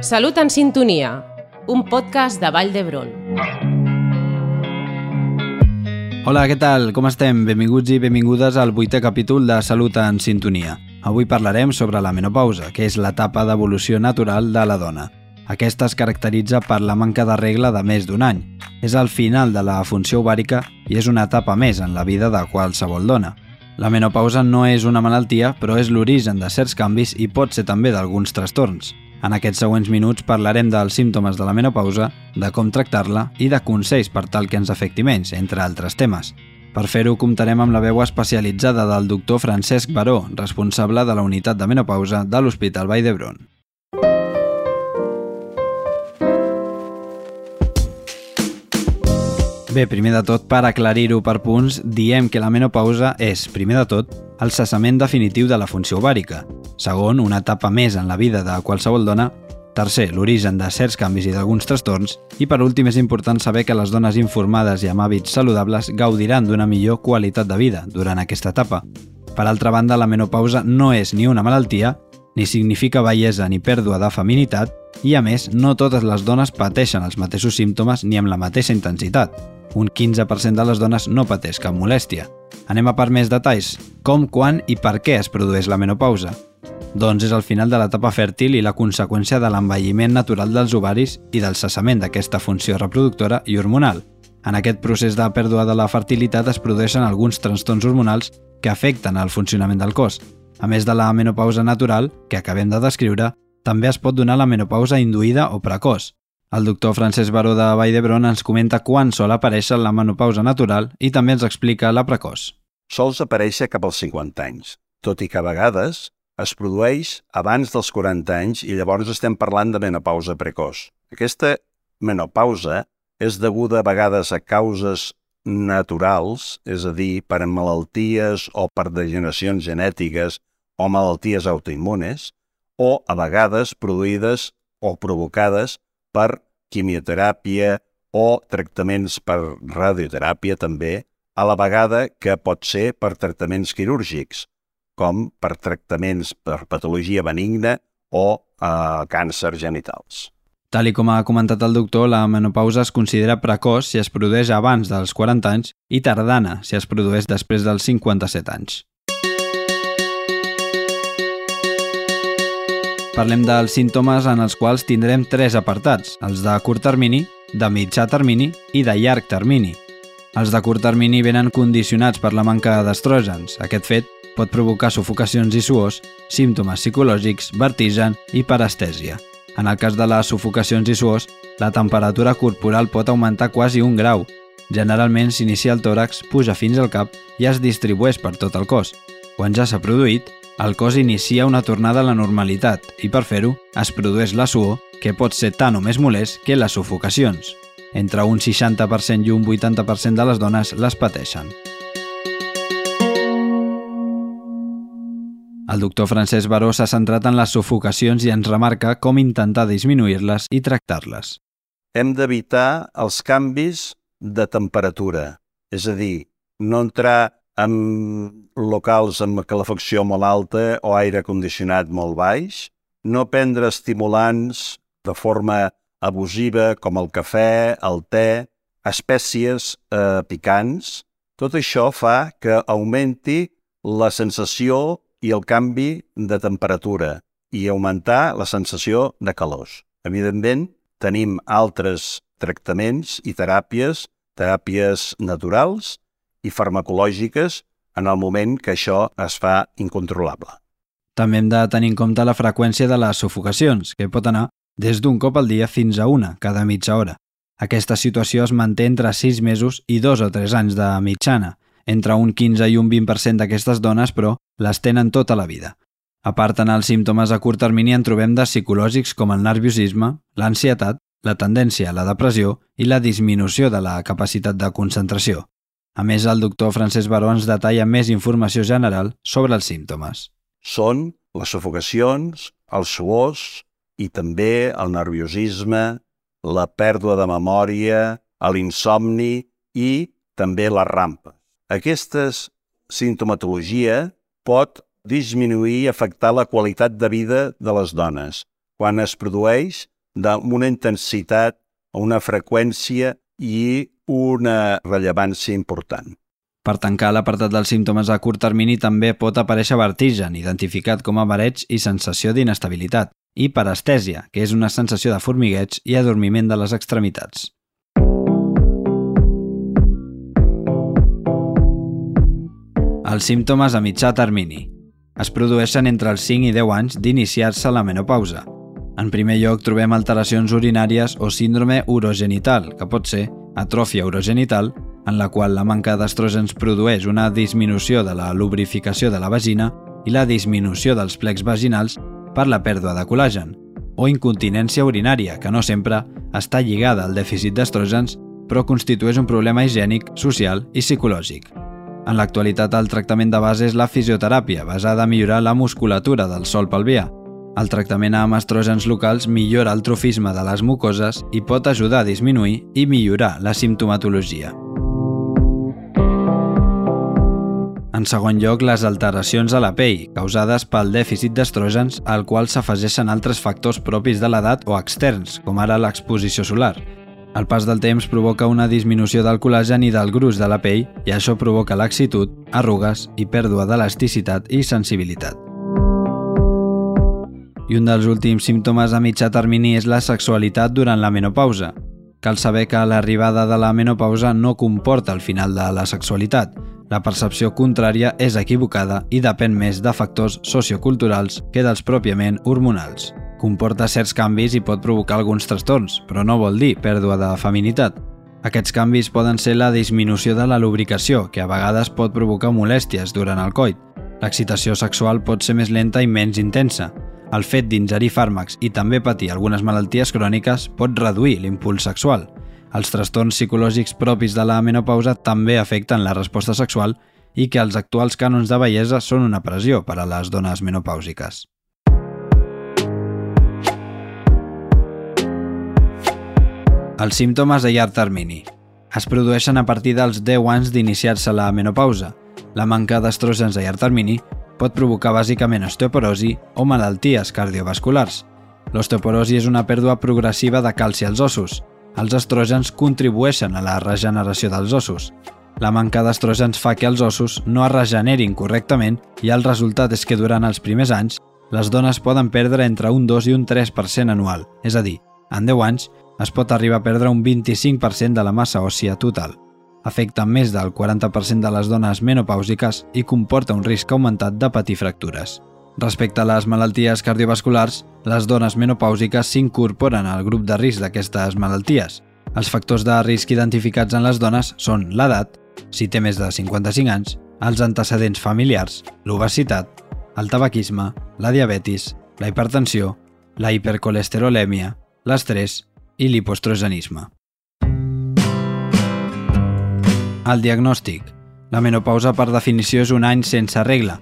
Salut en sintonia, un podcast de Vall d'Hebron. Hola, què tal? Com estem? Benvinguts i benvingudes al vuitè capítol de Salut en sintonia. Avui parlarem sobre la menopausa, que és l'etapa d'evolució natural de la dona. Aquesta es caracteritza per la manca de regla de més d'un any. És el final de la funció ovàrica i és una etapa més en la vida de qualsevol dona. La menopausa no és una malaltia, però és l'origen de certs canvis i pot ser també d'alguns trastorns. En aquests següents minuts parlarem dels símptomes de la menopausa, de com tractar-la i de consells per tal que ens afecti menys, entre altres temes. Per fer-ho comptarem amb la veu especialitzada del doctor Francesc Baró, responsable de la unitat de menopausa de l'Hospital Vall d'Hebron. Bé, primer de tot, per aclarir-ho per punts, diem que la menopausa és, primer de tot, el cessament definitiu de la funció ovàrica. Segon, una etapa més en la vida de qualsevol dona. Tercer, l'origen de certs canvis i d'alguns trastorns. I per últim, és important saber que les dones informades i amb hàbits saludables gaudiran d'una millor qualitat de vida durant aquesta etapa. Per altra banda, la menopausa no és ni una malaltia, ni significa bellesa ni pèrdua de feminitat, i a més, no totes les dones pateixen els mateixos símptomes ni amb la mateixa intensitat un 15% de les dones no pateix cap molèstia. Anem a per més detalls. Com, quan i per què es produeix la menopausa? Doncs és el final de l'etapa fèrtil i la conseqüència de l'envelliment natural dels ovaris i del cessament d'aquesta funció reproductora i hormonal. En aquest procés de pèrdua de la fertilitat es produeixen alguns trastorns hormonals que afecten el funcionament del cos. A més de la menopausa natural, que acabem de descriure, també es pot donar la menopausa induïda o precoç, el doctor Francesc Baró de Vall d'Hebron ens comenta quan sol aparèixer la menopausa natural i també ens explica la precoç. Sols aparèixer cap als 50 anys, tot i que a vegades es produeix abans dels 40 anys i llavors estem parlant de menopausa precoç. Aquesta menopausa és deguda a vegades a causes naturals, és a dir, per malalties o per degeneracions genètiques o malalties autoimmunes, o a vegades produïdes o provocades per quimioteràpia o tractaments per radioteràpia també, a la vegada que pot ser per tractaments quirúrgics, com per tractaments per patologia benigna o eh, càncer genitals. Tal i com ha comentat el doctor, la menopausa es considera precoç si es produeix abans dels 40 anys i tardana si es produeix després dels 57 anys. Parlem dels símptomes en els quals tindrem tres apartats, els de curt termini, de mitjà termini i de llarg termini. Els de curt termini venen condicionats per la manca d'estrògens. Aquest fet pot provocar sufocacions i suors, símptomes psicològics, vertigen i parestèsia. En el cas de les sufocacions i suors, la temperatura corporal pot augmentar quasi un grau. Generalment s'inicia el tòrax, puja fins al cap i es distribueix per tot el cos. Quan ja s'ha produït, el cos inicia una tornada a la normalitat i per fer-ho es produeix la suor, que pot ser tant o més molest que les sufocacions. Entre un 60% i un 80% de les dones les pateixen. El doctor Francesc Baró s'ha centrat en les sufocacions i ens remarca com intentar disminuir-les i tractar-les. Hem d'evitar els canvis de temperatura, és a dir, no entrar amb locals amb calefacció molt alta o aire condicionat molt baix, no prendre estimulants de forma abusiva com el cafè, el te, espècies eh, picants, tot això fa que augmenti la sensació i el canvi de temperatura i augmentar la sensació de calors. Evidentment, tenim altres tractaments i teràpies, teràpies naturals, i farmacològiques en el moment que això es fa incontrolable. També hem de tenir en compte la freqüència de les sufocacions, que pot anar des d'un cop al dia fins a una, cada mitja hora. Aquesta situació es manté entre 6 mesos i 2 o 3 anys de mitjana. Entre un 15 i un 20% d'aquestes dones, però, les tenen tota la vida. A part, en els símptomes a curt termini en trobem de psicològics com el nerviosisme, l'ansietat, la tendència a la depressió i la disminució de la capacitat de concentració. A més, el doctor Francesc Baró ens detalla més informació general sobre els símptomes. Són les sufocacions, els suors i també el nerviosisme, la pèrdua de memòria, l'insomni i també la rampa. Aquesta sintomatologia pot disminuir i afectar la qualitat de vida de les dones. quan es produeix amb una intensitat, una freqüència i una rellevància important. Per tancar l'apartat dels símptomes a curt termini també pot aparèixer vertigen, identificat com a mareig i sensació d'inestabilitat, i parestèsia, que és una sensació de formigueig i adormiment de les extremitats. Els símptomes a mitjà termini. Es produeixen entre els 5 i 10 anys d'iniciar-se la menopausa. En primer lloc trobem alteracions urinàries o síndrome urogenital, que pot ser atròfia urogenital, en la qual la manca d'estrògens produeix una disminució de la lubrificació de la vagina i la disminució dels plecs vaginals per la pèrdua de col·làgen, o incontinència urinària, que no sempre està lligada al dèficit d'estrògens, però constitueix un problema higiènic, social i psicològic. En l'actualitat, el tractament de base és la fisioteràpia, basada a millorar la musculatura del sol pelvià. El tractament amb estrògens locals millora el trofisme de les mucoses i pot ajudar a disminuir i millorar la simptomatologia. En segon lloc, les alteracions a la pell, causades pel dèficit d'estrògens, al qual s'afegeixen altres factors propis de l'edat o externs, com ara l'exposició solar, el pas del temps provoca una disminució del col·làgen i del gruix de la pell i això provoca laxitud, arrugues i pèrdua d'elasticitat i sensibilitat. I un dels últims símptomes a mitjà termini és la sexualitat durant la menopausa. Cal saber que l'arribada de la menopausa no comporta el final de la sexualitat. La percepció contrària és equivocada i depèn més de factors socioculturals que dels pròpiament hormonals comporta certs canvis i pot provocar alguns trastorns, però no vol dir pèrdua de feminitat. Aquests canvis poden ser la disminució de la lubricació, que a vegades pot provocar molèsties durant el coit. L'excitació sexual pot ser més lenta i menys intensa. El fet d'ingerir fàrmacs i també patir algunes malalties cròniques pot reduir l'impuls sexual. Els trastorns psicològics propis de la menopausa també afecten la resposta sexual i que els actuals cànons de bellesa són una pressió per a les dones menopàusiques. Els símptomes a llarg termini. Es produeixen a partir dels 10 anys d'iniciar-se la menopausa. La manca d'estrògens a llarg termini pot provocar bàsicament osteoporosi o malalties cardiovasculars. L'osteoporosi és una pèrdua progressiva de calci als ossos. Els estrògens contribueixen a la regeneració dels ossos. La manca d'estrògens fa que els ossos no es regenerin correctament i el resultat és que durant els primers anys les dones poden perdre entre un 2 i un 3% anual, és a dir, en 10 anys es pot arribar a perdre un 25% de la massa òssia total. Afecta més del 40% de les dones menopàusiques i comporta un risc augmentat de patir fractures. Respecte a les malalties cardiovasculars, les dones menopàusiques s'incorporen al grup de risc d'aquestes malalties. Els factors de risc identificats en les dones són l'edat, si té més de 55 anys, els antecedents familiars, l'obesitat, el tabaquisme, la diabetis, la hipertensió, la hipercolesterolèmia, l'estrès i l'hipostrogenisme. El diagnòstic. La menopausa per definició és un any sense regla.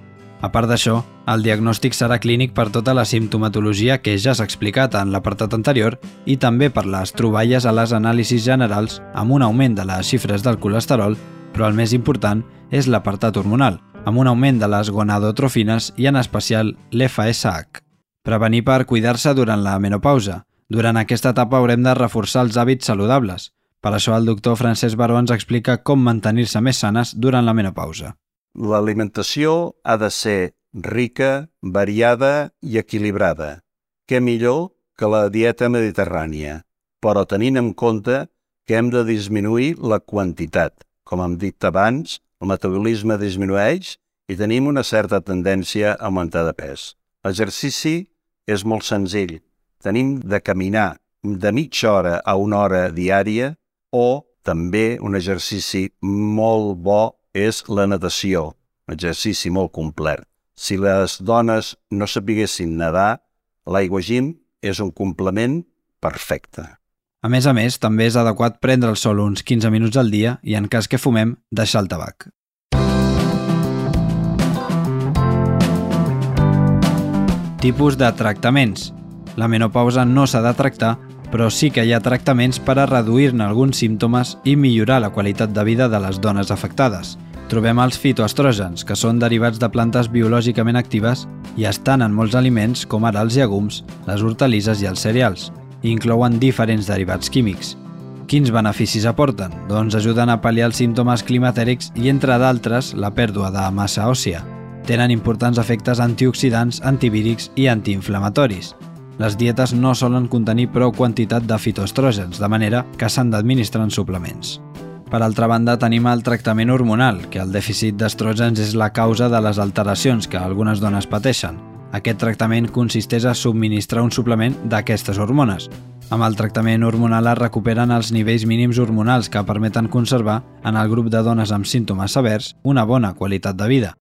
A part d'això, el diagnòstic serà clínic per tota la simptomatologia que ja s'ha explicat en l'apartat anterior i també per les troballes a les anàlisis generals amb un augment de les xifres del colesterol, però el més important és l'apartat hormonal, amb un augment de les gonadotrofines i en especial l'FSH. Prevenir per cuidar-se durant la menopausa, durant aquesta etapa haurem de reforçar els hàbits saludables. Per això el doctor Francesc Baró ens explica com mantenir-se més sanes durant la menopausa. L'alimentació ha de ser rica, variada i equilibrada. Què millor que la dieta mediterrània, però tenint en compte que hem de disminuir la quantitat. Com hem dit abans, el metabolisme disminueix i tenim una certa tendència a augmentar de pes. L'exercici és molt senzill, tenim de caminar de mitja hora a una hora diària o també un exercici molt bo és la natació, un exercici molt complet. Si les dones no sapiguessin nedar, l'aigua gym és un complement perfecte. A més a més, també és adequat prendre el sol uns 15 minuts al dia i, en cas que fumem, deixar el tabac. Tipus de tractaments. La menopausa no s'ha de tractar, però sí que hi ha tractaments per a reduir-ne alguns símptomes i millorar la qualitat de vida de les dones afectades. trobem els fitoestrògens, que són derivats de plantes biològicament actives i estan en molts aliments com ara els llegums, les hortalisses i els cereals, i inclouen diferents derivats químics. Quins beneficis aporten? Doncs ajuden a pal·liar els símptomes climatèrics i, entre d'altres, la pèrdua de massa òssia. Tenen importants efectes antioxidants, antivírics i antiinflamatoris. Les dietes no solen contenir prou quantitat de fitoestrògens, de manera que s'han d'administrar en suplements. Per altra banda, tenim el tractament hormonal, que el dèficit d'estrògens és la causa de les alteracions que algunes dones pateixen. Aquest tractament consisteix a subministrar un suplement d'aquestes hormones. Amb el tractament hormonal es recuperen els nivells mínims hormonals que permeten conservar, en el grup de dones amb símptomes severs, una bona qualitat de vida.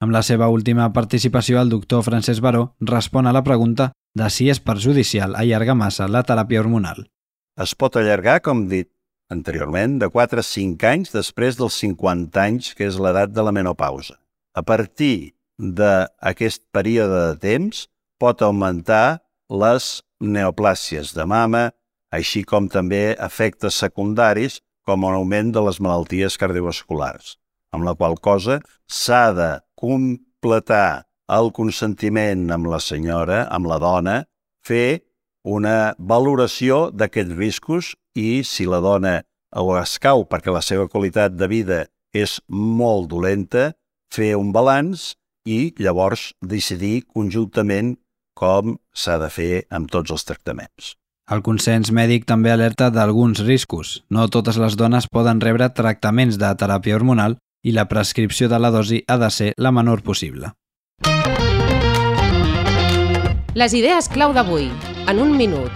Amb la seva última participació, el doctor Francesc Baró respon a la pregunta de si és perjudicial allargar massa la teràpia hormonal. Es pot allargar, com dit anteriorment, de 4 a 5 anys després dels 50 anys, que és l'edat de la menopausa. A partir d'aquest període de temps pot augmentar les neoplàsies de mama, així com també efectes secundaris com un augment de les malalties cardiovasculars, amb la qual cosa s'ha de completar el consentiment amb la senyora, amb la dona, fer una valoració d'aquests riscos i si la dona o escau perquè la seva qualitat de vida és molt dolenta, fer un balanç i llavors decidir conjuntament com s'ha de fer amb tots els tractaments. El consens mèdic també alerta d'alguns riscos. No totes les dones poden rebre tractaments de teràpia hormonal i la prescripció de la dosi ha de ser la menor possible. Les idees clau d'avui, en un minut.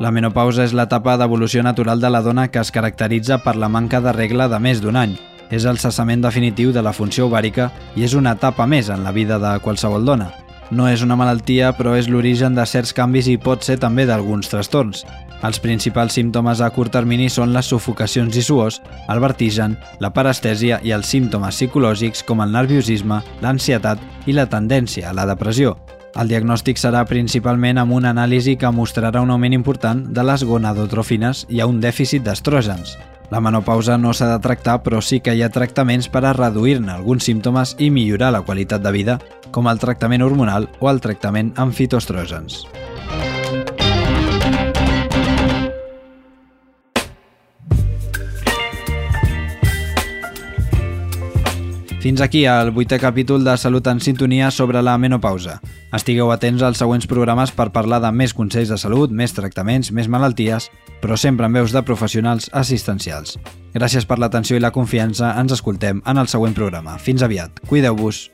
La menopausa és l'etapa d'evolució natural de la dona que es caracteritza per la manca de regla de més d'un any. És el cessament definitiu de la funció ovàrica i és una etapa més en la vida de qualsevol dona. No és una malaltia, però és l'origen de certs canvis i pot ser també d'alguns trastorns. Els principals símptomes a curt termini són les sufocacions i suors, el vertigen, la parestèsia i els símptomes psicològics com el nerviosisme, l'ansietat i la tendència a la depressió. El diagnòstic serà principalment amb una anàlisi que mostrarà un augment important de les gonadotrofines i un dèficit d'estrògens. La menopausa no s'ha de tractar, però sí que hi ha tractaments per a reduir-ne alguns símptomes i millorar la qualitat de vida, com el tractament hormonal o el tractament amb fitoestrògens. Fins aquí el vuitè capítol de Salut en Sintonia sobre la menopausa. Estigueu atents als següents programes per parlar de més consells de salut, més tractaments, més malalties, però sempre amb veus de professionals assistencials. Gràcies per l'atenció i la confiança, ens escoltem en el següent programa. Fins aviat, cuideu-vos!